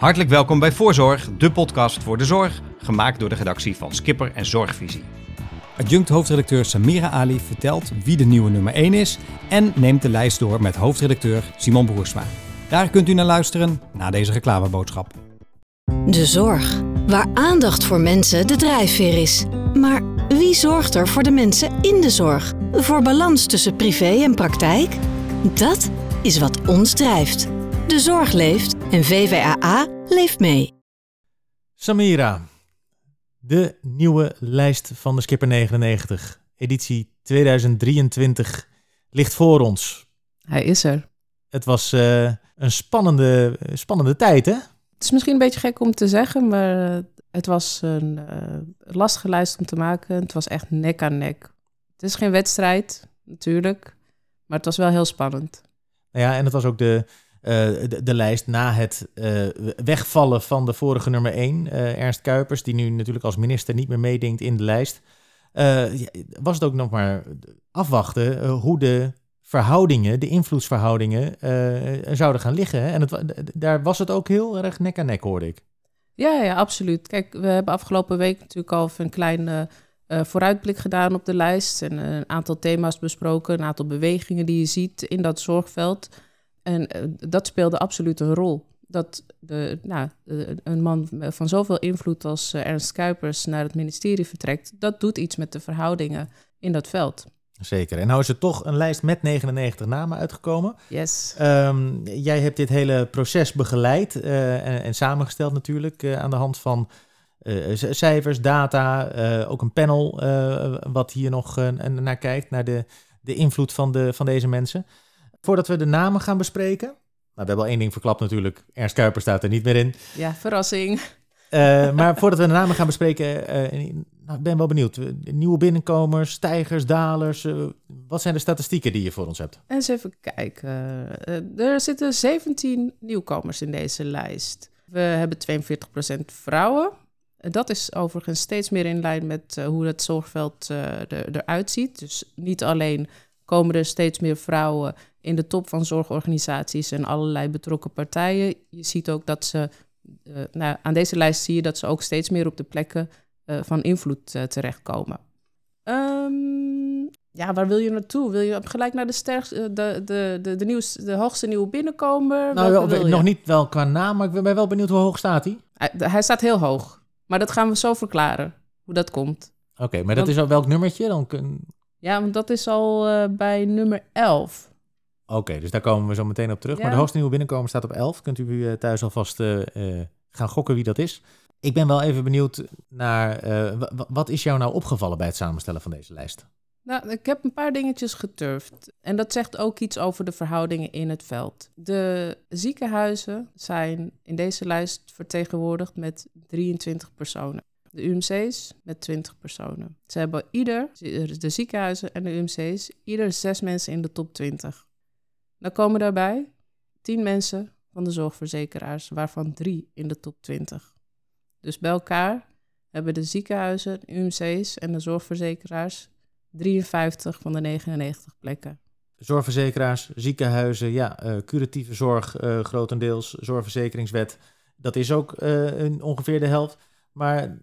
Hartelijk welkom bij Voorzorg, de podcast voor de zorg, gemaakt door de redactie van Skipper en Zorgvisie. Adjunct hoofdredacteur Samira Ali vertelt wie de nieuwe nummer 1 is en neemt de lijst door met hoofdredacteur Simon Broersma. Daar kunt u naar luisteren na deze reclameboodschap. De zorg, waar aandacht voor mensen de drijfveer is. Maar wie zorgt er voor de mensen in de zorg? Voor balans tussen privé en praktijk? Dat is wat ons drijft. De zorg leeft en VVAA leeft mee. Samira, de nieuwe lijst van de Skipper 99, editie 2023, ligt voor ons. Hij is er. Het was uh, een spannende, spannende tijd, hè? Het is misschien een beetje gek om te zeggen, maar het was een uh, lastige lijst om te maken. Het was echt nek aan nek. Het is geen wedstrijd, natuurlijk, maar het was wel heel spannend. Nou ja, en het was ook de, de, de, lijst na het uh, wegvallen van de vorige nummer 1, uh, Ernst Kuipers, die nu natuurlijk als minister niet meer meedenkt in de lijst. was het ook nog maar afwachten hoe de verhoudingen, de invloedsverhoudingen, zouden gaan liggen. En het, daar was het ook heel erg nek aan nek, hoorde ik. Ja, ja, absoluut. Kijk, we hebben afgelopen week natuurlijk al een kleine vooruitblik gedaan op de lijst. En een aantal thema's besproken, een aantal bewegingen die je ziet in dat zorgveld. En uh, dat speelde absoluut een rol. Dat de, nou, een man van zoveel invloed als Ernst Kuipers naar het ministerie vertrekt, dat doet iets met de verhoudingen in dat veld. Zeker. En nou is er toch een lijst met 99 namen uitgekomen. Yes. Um, jij hebt dit hele proces begeleid uh, en, en, samengesteld natuurlijk aan de hand van cijfers, data, ook een panel wat hier nog naar kijkt, naar de, de invloed van, de, van deze mensen. Voordat we de namen gaan bespreken. Nou, we hebben al één ding verklapt natuurlijk. Ernst Kuiper staat er niet meer in. Ja, verrassing. Uh, maar voordat we de namen gaan bespreken, uh, nou, ben wel benieuwd. Nieuwe binnenkomers, stijgers, dalers. Uh, wat zijn de statistieken die je voor ons hebt? Eens even kijken. er zitten 17 nieuwkomers in deze lijst. We hebben 42% vrouwen. Dat is overigens steeds meer in lijn met hoe het zorgveld er, eruit ziet. Dus niet alleen komen er steeds meer vrouwen in de top van zorgorganisaties en allerlei betrokken partijen. Je ziet ook dat ze, uh, nou, aan deze lijst zie je dat ze ook steeds meer op de plekken uh, van invloed uh, terechtkomen. Um, ja, waar wil je naartoe? Wil je gelijk naar de, sterkste, de, de, de, de, nieuws, de hoogste nieuwe binnenkomer? Nou, wel, wil nog niet wel qua naam, maar ik ben wel benieuwd hoe hoog staat hij? Hij, hij staat heel hoog, maar dat gaan we zo verklaren, hoe dat komt. Oké, okay, maar dat Want, is welk nummertje? Dan kun... Ja, want dat is al uh, bij nummer 11. Oké, okay, dus daar komen we zo meteen op terug. Ja. Maar de hoogste nieuwe binnenkomen staat op 11. Kunt u uh, thuis alvast uh, gaan gokken wie dat is. Ik ben wel even benieuwd naar, wat is jou nou opgevallen bij het samenstellen van deze lijst? Nou, ik heb een paar dingetjes geturfd. En dat zegt ook iets over de verhoudingen in het veld. De ziekenhuizen zijn in deze lijst vertegenwoordigd met 23 personen de UMC's met 20 personen. Ze hebben ieder, de ziekenhuizen en de UMC's, ieder zes mensen in de top 20. Dan komen daarbij 10 mensen van de zorgverzekeraars, waarvan drie in de top 20. Dus bij elkaar hebben de ziekenhuizen, de UMC's en de zorgverzekeraars 53 van de 99 plekken. Zorgverzekeraars, ziekenhuizen, ja, uh, curatieve zorg uh, grotendeels, zorgverzekeringswet, dat is ook uh, ongeveer de helft. Maar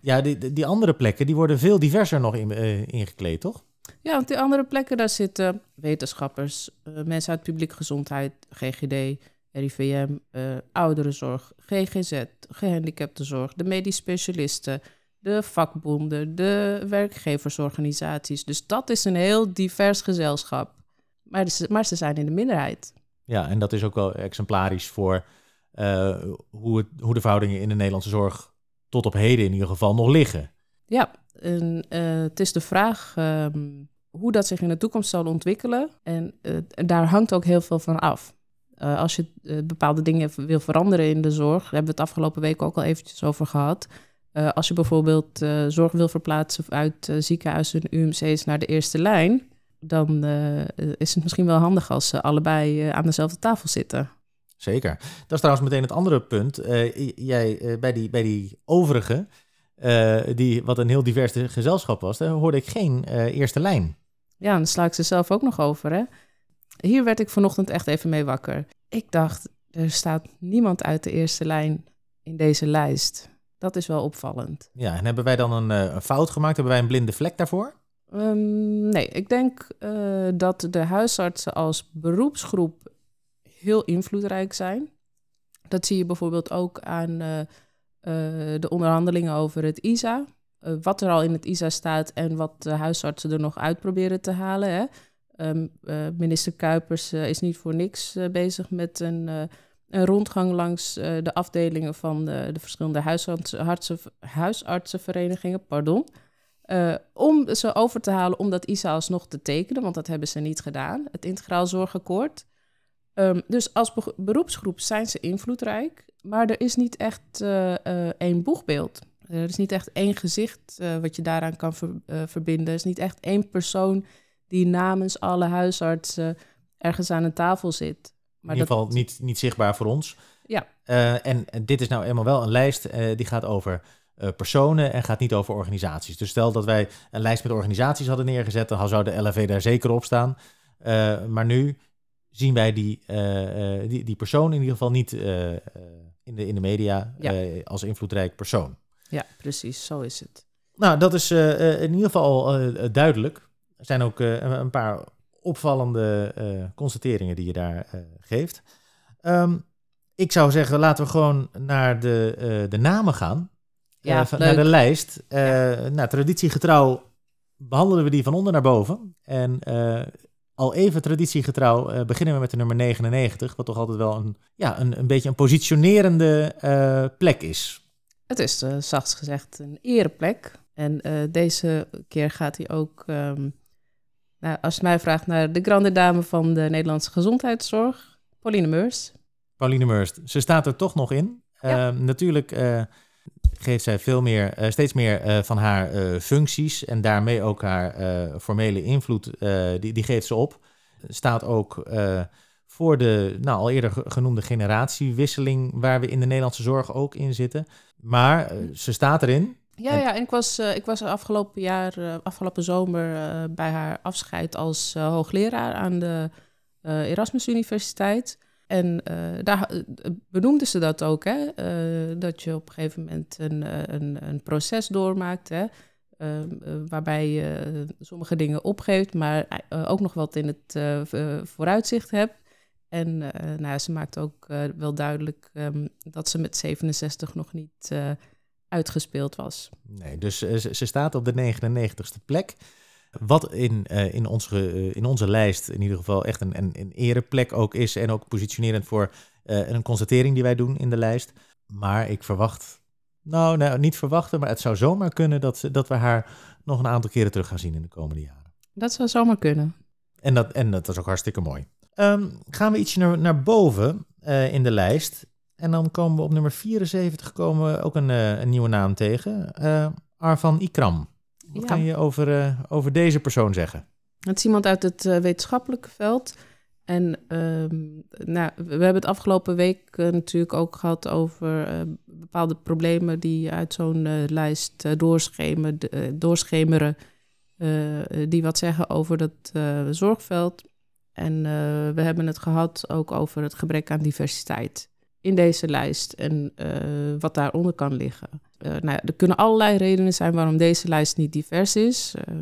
ja, die, die andere plekken die worden veel diverser nog in, uh, ingekleed, toch? Ja, want die andere plekken, daar zitten wetenschappers, uh, mensen uit publieke gezondheid, GGD, RIVM, uh, eh, ouderenzorg, GGZ, gehandicaptenzorg, de medisch specialisten, de vakbonden, de werkgeversorganisaties. Dus dat is een heel divers gezelschap. Maar, ze, maar ze zijn in de minderheid. Ja, en dat is ook wel exemplarisch voor hoe, het, hoe de verhoudingen in de Nederlandse zorg tot op heden in ieder geval nog liggen. Ja, en, uh, het is de vraag um, hoe dat zich in de toekomst zal ontwikkelen. En uh, daar hangt ook heel veel van af. Uh, als je bepaalde dingen wil veranderen in de zorg, daar hebben we het afgelopen week ook al eventjes over gehad. als je bijvoorbeeld zorg wil verplaatsen uit ziekenhuizen en UMC's naar de eerste lijn, dan is het misschien wel handig als ze allebei aan dezelfde tafel zitten. Zeker. Dat is trouwens meteen het andere punt. Uh, jij, uh, bij, die, bij die overige, uh, die, wat een heel divers gezelschap was, daar hoorde ik geen eerste lijn. Ja, dan sla ik ze zelf ook nog over. Hè? Hier werd ik vanochtend echt even mee wakker. Ik dacht, er staat niemand uit de eerste lijn in deze lijst. Dat is wel opvallend. Ja, en hebben wij dan een, een fout gemaakt? Hebben wij een blinde vlek daarvoor? Um, nee, ik denk dat de huisartsen als beroepsgroep heel invloedrijk zijn. Dat zie je bijvoorbeeld ook aan uh, uh, de onderhandelingen over het ISA. wat er al in het ISA staat en wat de huisartsen er nog uit proberen te halen. Hè. Um, minister Kuipers is niet voor niks bezig met een, een, rondgang langs de afdelingen van de verschillende huisartsen, huisartsenverenigingen. Pardon. Om ze over te halen om dat ISA alsnog te tekenen, want dat hebben ze niet gedaan, het Integraal Zorgakkoord. Um, dus als be beroepsgroep zijn ze invloedrijk, maar er is niet echt uh, uh, één boegbeeld. Er is niet echt één gezicht wat je daaraan kan ver verbinden. Er is niet echt één persoon die namens alle huisartsen ergens aan een tafel zit. Maar In ieder geval niet, niet zichtbaar voor ons. Ja. en dit is nou eenmaal wel een lijst die gaat over personen en gaat niet over organisaties. Dus stel dat wij een lijst met organisaties hadden neergezet, dan zou de LFV daar zeker op staan. Maar nu zien wij die, uh, die, die persoon in ieder geval niet in, de, in de media ja. als invloedrijk persoon. Ja, precies, zo is het. Nou, dat is in ieder geval duidelijk. Er zijn ook een paar opvallende constateringen die je daar geeft. Um, ik zou zeggen, laten we gewoon naar de, de namen gaan ja, uh, naar de lijst. Uh, nou, traditiegetrouw behandelen we die van onder naar boven. En al even traditiegetrouw beginnen we met de nummer 99, wat toch altijd wel een, ja, een, een beetje een positionerende plek is. Het is zachts gezegd een ereplek. En deze keer gaat hij ook, um, nou, als je mij vraagt, naar de grande dame van de Nederlandse gezondheidszorg, Pauline Meurs. Pauline Meurs, ze staat er toch nog in. Ja. Ehm, natuurlijk geeft zij veel meer, uh, steeds meer uh, van haar uh, functies en daarmee ook haar formele invloed, die, die geeft ze op. Staat ook voor de nou, al eerder genoemde generatiewisseling, waar we in de Nederlandse zorg ook in zitten. Maar ze staat erin. Ja, ja, en ik was, ik was afgelopen jaar, afgelopen zomer bij haar afscheid als hoogleraar aan de Erasmus Universiteit. En uh, daar uh, benoemden ze dat ook, hè? Uh, dat je op een gegeven moment een, een, een proces doormaakt, hè? waarbij je sommige dingen opgeeft, maar ook nog wat in het vooruitzicht hebt. En nou, ze maakt ook wel duidelijk um, dat ze met 67 nog niet uitgespeeld was. Nee, dus ze staat op de 99ste plek. Wat in, uh, in, onze, uh, in onze lijst in ieder geval echt een, een, een ereplek ook is. En ook positionerend voor uh, een constatering die wij doen in de lijst. Maar ik verwacht, nou, nou niet verwachten, maar het zou zomaar kunnen dat, dat we haar nog een aantal keren terug gaan zien in de komende jaren. Dat zou zomaar kunnen. En dat, en dat is ook hartstikke mooi. Um, gaan we ietsje naar, naar boven in de lijst. En dan komen we op nummer 74 komen we ook een, een nieuwe naam tegen. Arvan Ikram. Wat kan je over, uh, over deze persoon zeggen? Het is iemand uit het uh, wetenschappelijke veld. En um, nou, we hebben het afgelopen week uh, natuurlijk ook gehad over bepaalde problemen die uit zo'n lijst doorschemeren, die wat zeggen over dat zorgveld. En we hebben het gehad ook over het gebrek aan diversiteit in deze lijst en wat daaronder kan liggen. Uh, nou er kunnen allerlei redenen zijn waarom deze lijst niet divers is. Uh,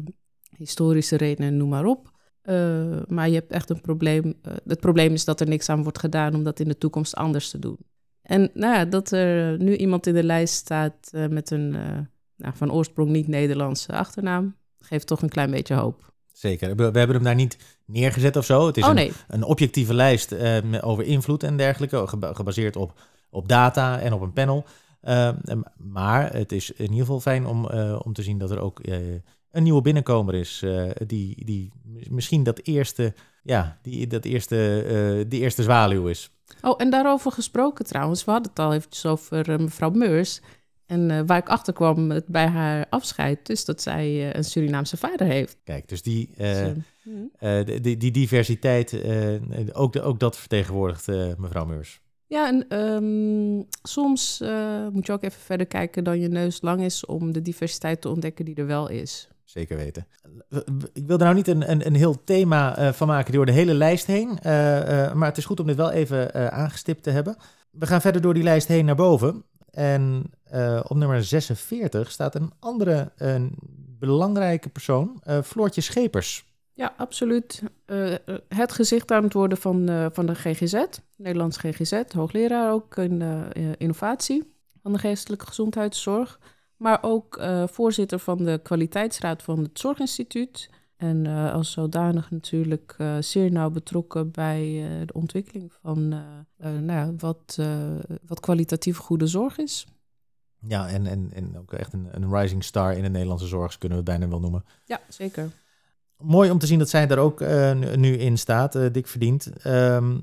historische redenen, noem maar op. Uh, maar je hebt echt een probleem. het probleem is dat er niks aan wordt gedaan om dat in de toekomst anders te doen. En nou ja, dat er nu iemand in de lijst staat met een nou, van oorsprong niet Nederlandse achternaam, geeft toch een klein beetje hoop. Zeker. We, hebben hem daar niet neergezet of zo. Het is oh, een, nee. een, objectieve lijst over invloed en dergelijke, gebaseerd op, op data en op een panel. Uh, maar het is in ieder geval fijn om, uh, om te zien dat er ook uh, een nieuwe binnenkomer is. die, die misschien dat eerste, ja, die, dat eerste, die eerste zwaluw is. Oh, en daarover gesproken trouwens. We hadden het al eventjes over mevrouw Meurs. En waar ik achter kwam bij haar afscheid, is dat zij een Surinaamse vader heeft. Kijk, dus die, dus, die, die, die, diversiteit, ook, de, ook dat vertegenwoordigt mevrouw Meurs. Ja, en um, soms uh, moet je ook even verder kijken dan je neus lang is om de diversiteit te ontdekken die er wel is. zeker weten. Ik wil er nou niet een, een, een heel thema van maken door de hele lijst heen. maar het is goed om dit wel even aangestipt te hebben. We gaan verder door die lijst heen naar boven. En op nummer 46 staat een andere een belangrijke persoon, Floortje Schepers. Ja, absoluut. Uh, het gezicht aan het worden van, van de GGZ, Nederlands GGZ, hoogleraar ook in innovatie van de geestelijke gezondheidszorg. Maar ook voorzitter van de kwaliteitsraad van het Zorginstituut. En als zodanig natuurlijk zeer nauw betrokken bij de ontwikkeling van nou ja, wat, wat kwalitatief goede zorg is. Ja, en, en, en ook echt een, een rising star in de Nederlandse zorg, kunnen we het bijna wel noemen. Ja, zeker mooi om te zien dat zij daar ook nu in staat, dik verdiend. Um,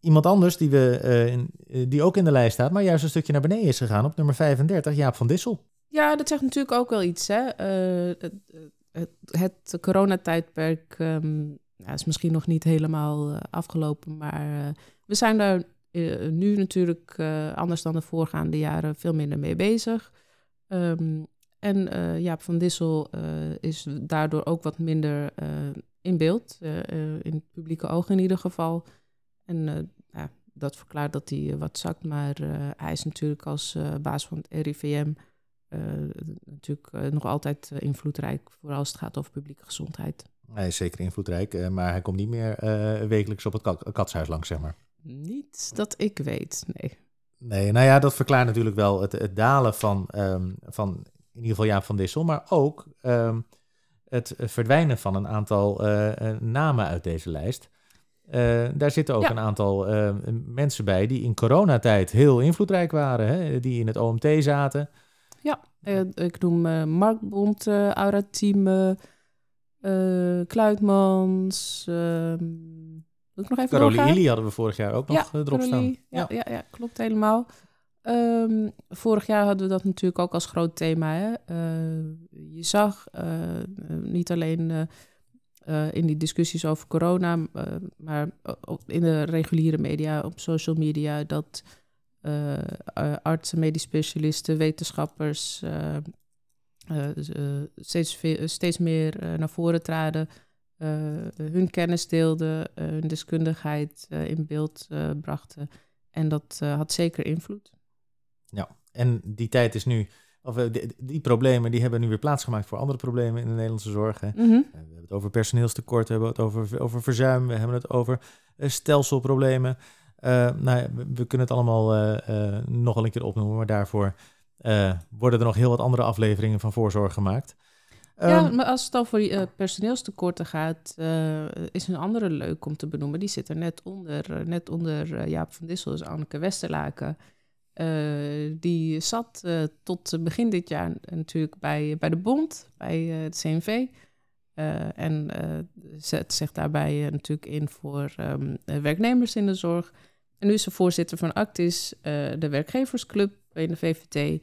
iemand anders die, we, in, die ook in de lijst staat, maar juist een stukje naar beneden is gegaan op nummer 35, Jaap van Dissel. Ja, dat zegt natuurlijk ook wel iets. Hè? Het, coronatijdperk um, ja, is misschien nog niet helemaal afgelopen, maar we zijn daar nu natuurlijk, anders dan de voorgaande jaren, veel minder mee bezig. Um, en Jaap van Dissel is daardoor ook wat minder in beeld, in het publieke oog in ieder geval. En ja, dat verklaart dat hij wat zakt, maar hij is natuurlijk als baas van het RIVM natuurlijk nog altijd invloedrijk, vooral als het gaat over publieke gezondheid. Hij is zeker invloedrijk, maar hij komt niet meer wekelijks op het katshuis langs, zeg maar. Niet dat ik weet, nee. Nee, nou ja, dat verklaart natuurlijk wel het, het dalen van, um, van in ieder geval Jaap van Dissel, maar ook ehm, het verdwijnen van een aantal eh, eh, namen uit deze lijst. Uh, daar zitten ook een aantal mensen bij die in coronatijd heel invloedrijk waren, hè? die in het OMT zaten. Ja, ik noem uh, Markbond, Aura Team, Kluitmans. Ehm, ik nog even Caroline Illy hadden we vorig jaar ook nog erop staan. Ja, ja. Ja, ja, klopt helemaal. Um, vorig jaar hadden we dat natuurlijk ook als groot thema. Hè? Uh, je zag uh, niet alleen uh, in die discussies over corona, maar in de reguliere media, op social media, dat artsen, medisch specialisten, wetenschappers steeds, steeds meer naar voren traden, hun kennis deelden, hun deskundigheid in beeld brachten. En dat had zeker invloed. Ja, en die tijd is nu, of eh, die, die, problemen die hebben nu weer plaatsgemaakt voor andere problemen in de Nederlandse zorg. Mhm. We hebben het over personeelstekort, we hebben het over, over verzuim, we hebben het over stelselproblemen. Uh, nou, we, we, kunnen het allemaal nog een keer opnoemen, maar daarvoor worden er nog heel wat andere afleveringen van voorzorg gemaakt. Ja, ehm, maar als het over uh, personeelstekorten gaat, is een andere leuk om te benoemen. Die zit er net onder, net onder Jaap van Dissel, dus Anneke Westerlaken. Uh, die zat tot begin dit jaar natuurlijk bij, bij de Bond, bij het CNV. en zet zich daarbij natuurlijk in voor um, werknemers in de zorg. En nu is ze voorzitter van Actis, de werkgeversclub in de VVT.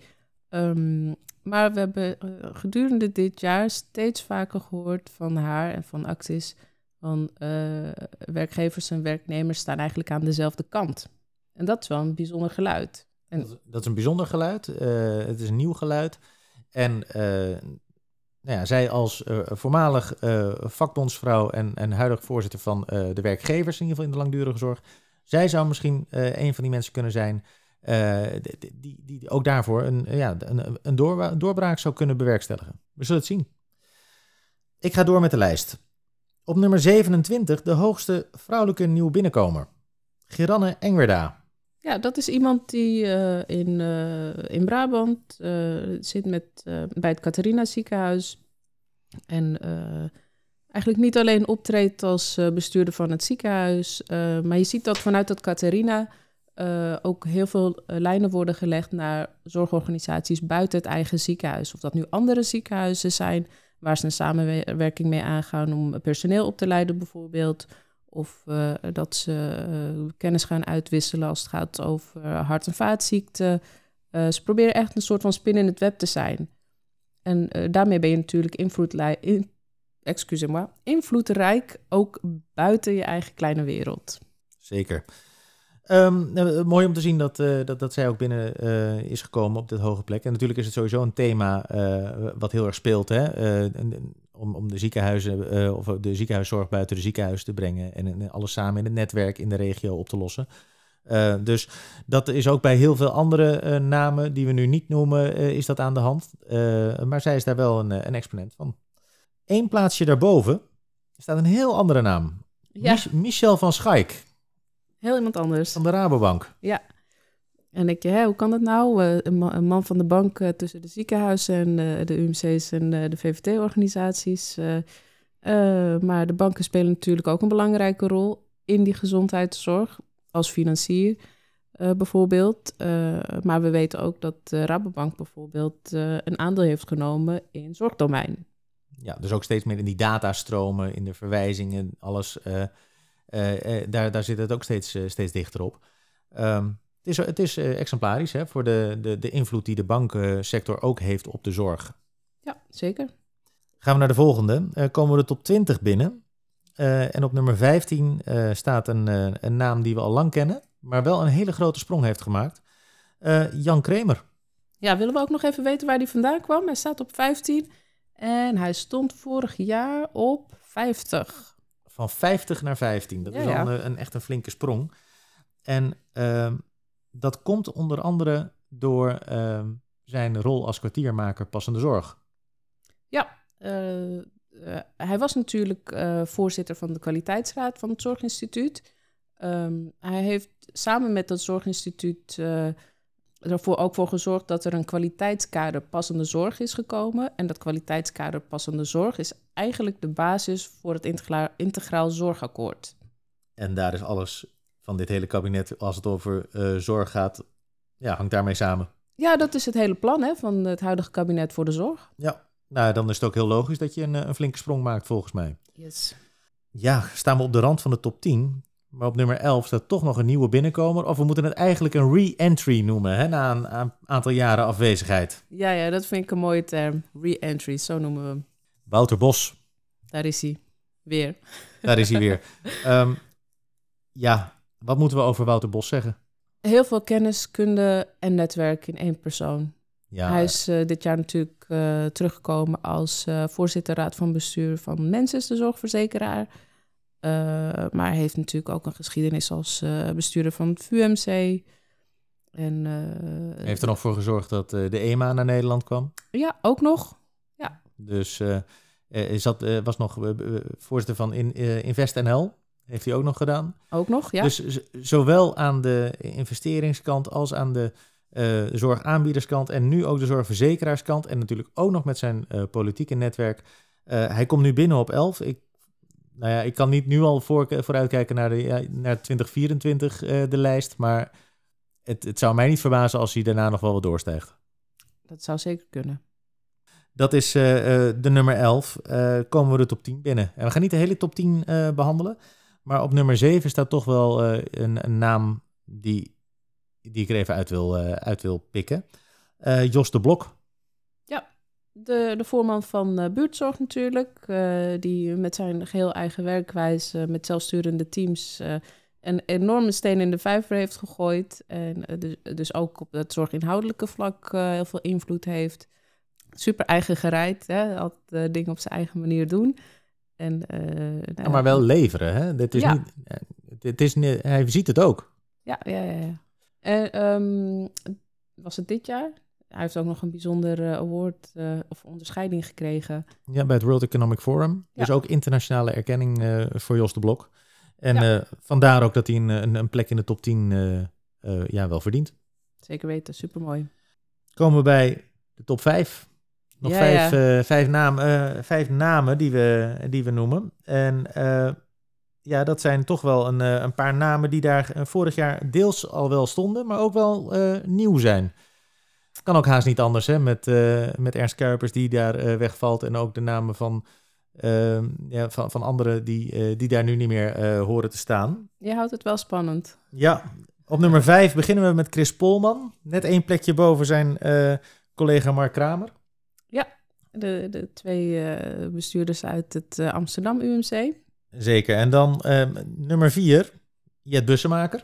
Ehm, maar we hebben gedurende dit jaar steeds vaker gehoord van haar en van Actis... van werkgevers en werknemers staan eigenlijk aan dezelfde kant. En dat is wel een bijzonder geluid. En... Dat, is een bijzonder geluid. Uh, het is een nieuw geluid. En uh, nou ja, zij als uh, voormalig vakbondsvrouw en, en huidig voorzitter van de werkgevers, in ieder geval in de langdurige zorg, zij zou misschien een van die mensen kunnen zijn die, die, die, ook daarvoor een, ja, een, een, door, doorbraak zou kunnen bewerkstelligen. We zullen het zien. Ik ga door met de lijst. Op nummer 27 de hoogste vrouwelijke nieuw binnenkomer. Geranne Engwerda. Ja, dat is iemand die uh, in, in Brabant zit met, bij het Catharina ziekenhuis. En eigenlijk niet alleen optreedt als bestuurder van het ziekenhuis, maar je ziet dat vanuit het Catharina ook heel veel lijnen worden gelegd naar zorgorganisaties buiten het eigen ziekenhuis. Of dat nu andere ziekenhuizen zijn waar ze een samenwerking mee aangaan om personeel op te leiden bijvoorbeeld of dat ze kennis gaan uitwisselen als het gaat over hart- en vaatziekten. Ze proberen echt een soort van spin in het web te zijn. En daarmee ben je natuurlijk in, invloedrijk, ook buiten je eigen kleine wereld. Zeker. Um, mooi om te zien dat, dat, dat zij ook binnen is gekomen op dit hoge plek. En natuurlijk is het sowieso een thema wat heel erg speelt. Hè? om, om de ziekenhuizen eh, of de ziekenhuiszorg buiten de ziekenhuis te brengen en, alles samen in het netwerk in de regio op te lossen. Dus dat is ook bij heel veel andere namen die we nu niet noemen, is dat aan de hand. maar zij is daar wel een, een exponent van. Eén plaatsje daarboven staat een heel andere naam. Ja. Mich Michel van Schaik Heel iemand anders. van de Rabobank. Ja. En ik, hè, hoe kan dat nou? Een, ma- een man van de bank eh, tussen de ziekenhuizen en eh, de UMC's en eh, de VVT-organisaties. maar de banken spelen natuurlijk ook een belangrijke rol in die gezondheidszorg als financier bijvoorbeeld. Maar we weten ook dat de Rabobank bijvoorbeeld een aandeel heeft genomen in zorgdomein. Ja, dus ook steeds meer in die datastromen, in de verwijzingen, alles. eh, eh, eh, daar, daar zit het ook steeds, steeds dichter op. Ehm, het is, het is exemplarisch hè, voor de, de, de invloed die de bankensector ook heeft op de zorg. Ja, zeker. Gaan we naar de volgende. Komen we de top 20 binnen. En op nummer 15 eh, staat een, een naam die we al lang kennen, maar wel een hele grote sprong heeft gemaakt. Jan Kramer. Ja, willen we ook nog even weten waar die vandaan kwam? Hij staat op 15 en hij stond vorig jaar op 50. Van 50 naar 15. Dat Ja, is al ja. een, een, echt een flinke sprong. En ehm, dat komt onder andere door ehm, zijn rol als kwartiermaker passende zorg. Ja, eh, eh, hij was natuurlijk eh, voorzitter van de kwaliteitsraad van het Zorginstituut. Ehm, hij heeft samen met dat Zorginstituut ervoor ook voor gezorgd dat er een kwaliteitskader passende zorg is gekomen. En dat kwaliteitskader passende zorg is eigenlijk de basis voor het integra- integraal zorgakkoord. En daar is alles van dit hele kabinet, als het over eh, zorg gaat, ja, hangt daarmee samen. Ja, dat is het hele plan hè, van het huidige kabinet voor de zorg. Ja, nou, dan is het ook heel logisch dat je een, eh, een flinke sprong maakt, volgens mij. Yes. Ja, staan we op de rand van de top 10. Maar op nummer 11 staat toch nog een nieuwe binnenkomer. Of we moeten het eigenlijk een re-entry noemen, hè, na een aantal jaren afwezigheid. Ja, ja, dat vind ik een mooie term. Re-entry, zo noemen we hem. Wouter Bos, Daar is hij. Weer. daar is hij weer. Ehm, ja, wat moeten we over Wouter Bos zeggen? Heel veel kennis, kunde en netwerk in één persoon. Ja, Hij is eh, dit jaar natuurlijk eh, teruggekomen als eh, voorzitter raad van bestuur van Mensis, de zorgverzekeraar. Eh, maar hij heeft natuurlijk ook een geschiedenis als eh, bestuurder van het VUMC. En, eh, heeft er nog voor gezorgd dat de EMA naar Nederland kwam. Ja, ook nog. Dus is dat, eh, was nog voorzitter van in, Invest NL. Heeft hij ook nog gedaan. Ook nog, ja. Dus zowel aan de investeringskant als aan de zorgaanbiederskant en nu ook de zorgverzekeraarskant en natuurlijk ook nog met zijn politieke netwerk. Hij komt nu binnen op 11. Ik, nou ja, ik kan niet nu al voor, vooruitkijken naar, de, naar 2024 eh, de lijst, maar het, het zou mij niet verbazen als hij daarna nog wel wat doorstijgt. Dat zou zeker kunnen. Dat is eh, eh, de nummer 11. Eh, komen we de top 10 binnen. En we gaan niet de hele top 10 eh, behandelen. Maar op nummer 7 staat toch wel een, een naam die, die ik er even uit wil, uit wil pikken. Jos de Blok. De, de voorman van eh, buurtzorg natuurlijk, eh, die met zijn geheel eigen werkwijze, met zelfsturende teams, eh, een enorme steen in de vijver heeft gegooid. En eh, dus, dus ook op het zorginhoudelijke vlak eh, heel veel invloed heeft. Super eigen gereid, hè? altijd eh, dingen op zijn eigen manier doen. En, eh, nou Ja, maar wel leveren. Hè? Dit is Ja. niet, eh, het is, niet- hij ziet het ook. Ja, ja, ja. ja. En ehm, was het dit jaar? Hij heeft ook nog een bijzonder eh, award eh, of onderscheiding gekregen. Ja, bij het World Economic Forum. Ja. Dus ook internationale erkenning eh, voor Jos de Blok. En Ja. vandaar ook dat hij een, een, een plek in de top 10 eh, eh, ja, wel verdient. Zeker weten, supermooi. komen we bij de top 5. Nog Ja, vijf, ja. vijf, naam, eh, vijf namen die we, die we noemen. En ja, dat zijn toch wel een, een paar namen die daar vorig jaar deels al wel stonden, maar ook wel nieuw zijn. Kan ook haast niet anders hè, met, eh, met Ernst Kuipers die daar eh, wegvalt. En ook de namen van, eh, ja, van, van anderen die, eh, die daar nu niet meer horen te staan. Je houdt het wel spannend. Ja, op nummer 5 beginnen we met Chris Polman. Net één plekje boven zijn collega Mark Kramer. De, de twee bestuurders uit het Amsterdam UMC. Zeker. En dan eh, nummer 4, Jet Bussemaker.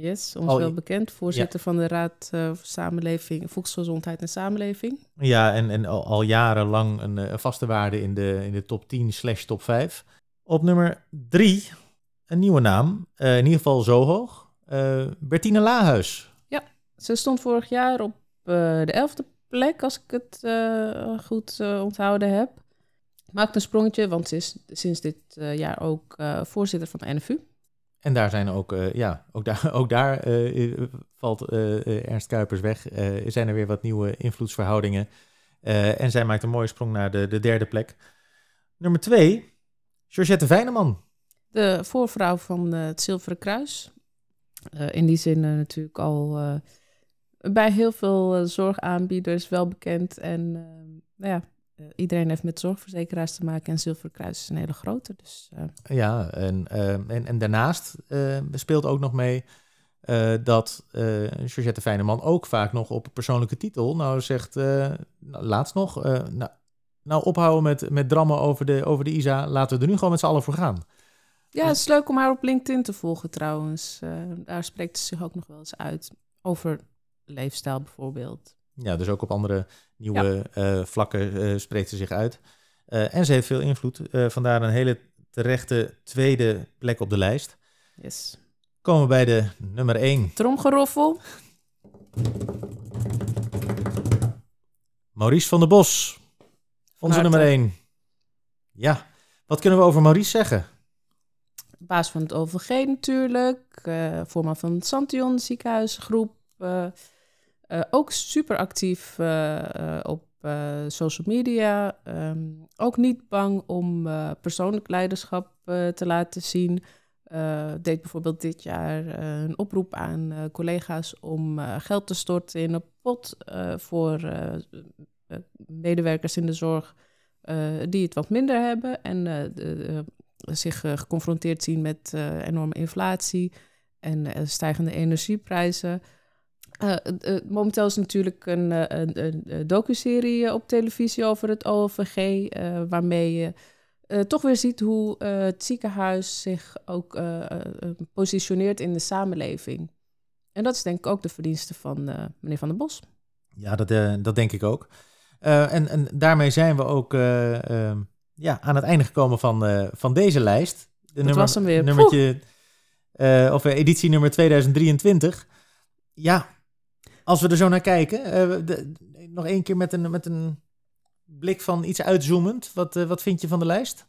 Yes, ons Al- wel bekend. Voorzitter van de Raad voor Samenleving, Volksgezondheid en Samenleving. Ja, en, en al, al jarenlang een, eh, vaste waarde in de, in de top 10 slash top 5. Op nummer 3, een nieuwe naam. eh, in ieder geval zo hoog. Bertine Lahuis. Ze stond vorig jaar op de elfde plek, als ik het goed onthouden heb. Maakt een sprongetje, want ze is sinds dit jaar ook voorzitter van de NFU. En daar zijn ook, eh, ja, ook daar, ook daar eh, eh, valt Ernst Kuipers weg. Zijn er weer wat nieuwe invloedsverhoudingen. En zij maakt een mooie sprong naar de, de derde plek. Nummer 2, Georgette Weineman. De voorvrouw van het Zilveren Kruis. In die zin natuurlijk al bij heel veel zorgaanbieders wel bekend. En nou ja, iedereen heeft met zorgverzekeraars te maken. En Zilveren Kruis is een hele grote. Dus eh, Ja, en, eh, en, en daarnaast eh, speelt ook nog mee eh, dat eh Georgette Feyneman ook vaak nog op persoonlijke titel nou zegt, eh, nou, laatst nog, eh, nou, nou ophouden met, met drammen over de, over de ISA, laten we er nu gewoon met z'n allen voor gaan. ja, het is leuk om haar op LinkedIn te volgen trouwens. Eh, daar spreekt ze zich ook nog wel eens uit. Over leefstijl bijvoorbeeld. Ja, dus ook op andere nieuwe eh, vlakken eh, spreekt ze zich uit. Eh, en ze heeft veel invloed, vandaar een hele terechte tweede plek op de lijst. Yes. Komen we bij de nummer 1, Tromgeroffel. Maurice van der Bos. Onze nummer 1. Ja, wat kunnen we over Maurice zeggen? baas van het OVG natuurlijk, voorman van het Santion ziekenhuisgroep. eh, eh, ook super actief eh, eh, op social media. Ehm, ook niet bang om persoonlijk leiderschap te laten zien. Deed bijvoorbeeld dit jaar een oproep aan collega's om geld te storten in een pot voor medewerkers in de zorg die het wat minder hebben. En zich geconfronteerd zien met enorme inflatie en stijgende energieprijzen. Eh, eh, momenteel is natuurlijk een, eh, een, een, een docuserie op televisie over het OVG, waarmee je toch weer ziet hoe het ziekenhuis zich ook positioneert in de samenleving. En dat is denk ik ook de verdienste van meneer Van der Bos. Ja, dat, dat denk ik ook. En, en daarmee zijn we ook ja, aan het einde gekomen van, van deze lijst. De Dat was hem weer. Nummertje, of editie nummer 2023. Ja, als we er zo naar kijken, eh, nog één keer met een, met een blik van iets uitzoomend. Wat, eh, wat vind je van de lijst?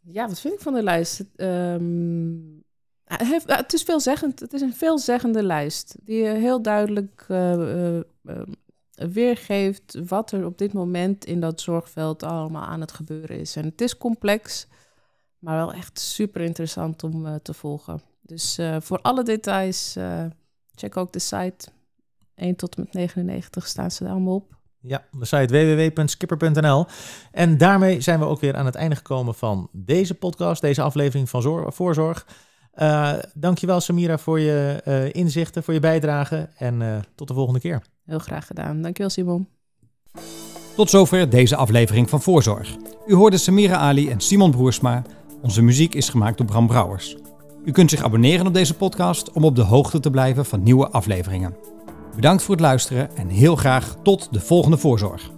Ja, wat vind ik van de lijst? Het, ehm, het is veelzeggend. Het is een veelzeggende lijst die eh, heel duidelijk weergeeft wat er op dit moment in dat zorgveld allemaal aan het gebeuren is. En het is complex, maar wel echt super interessant om te volgen. Dus voor alle details, check ook de site. 1 tot en met 99 staan ze daar allemaal op. Ja, de site www.skipper.nl. En daarmee zijn we ook weer aan het einde gekomen van deze podcast, deze aflevering van Zor- Voorzorg. Eh dankjewel Samira voor je eh, inzichten, voor je bijdrage en eh, tot de volgende keer. Heel graag gedaan. Dankjewel Simon. Tot zover deze aflevering van Voorzorg. U hoorde Samira Ali en Simon Broersma. Onze muziek is gemaakt door Bram Brouwers. U kunt zich abonneren op deze podcast om op de hoogte te blijven van nieuwe afleveringen. Bedankt voor het luisteren en heel graag tot de volgende Voorzorg.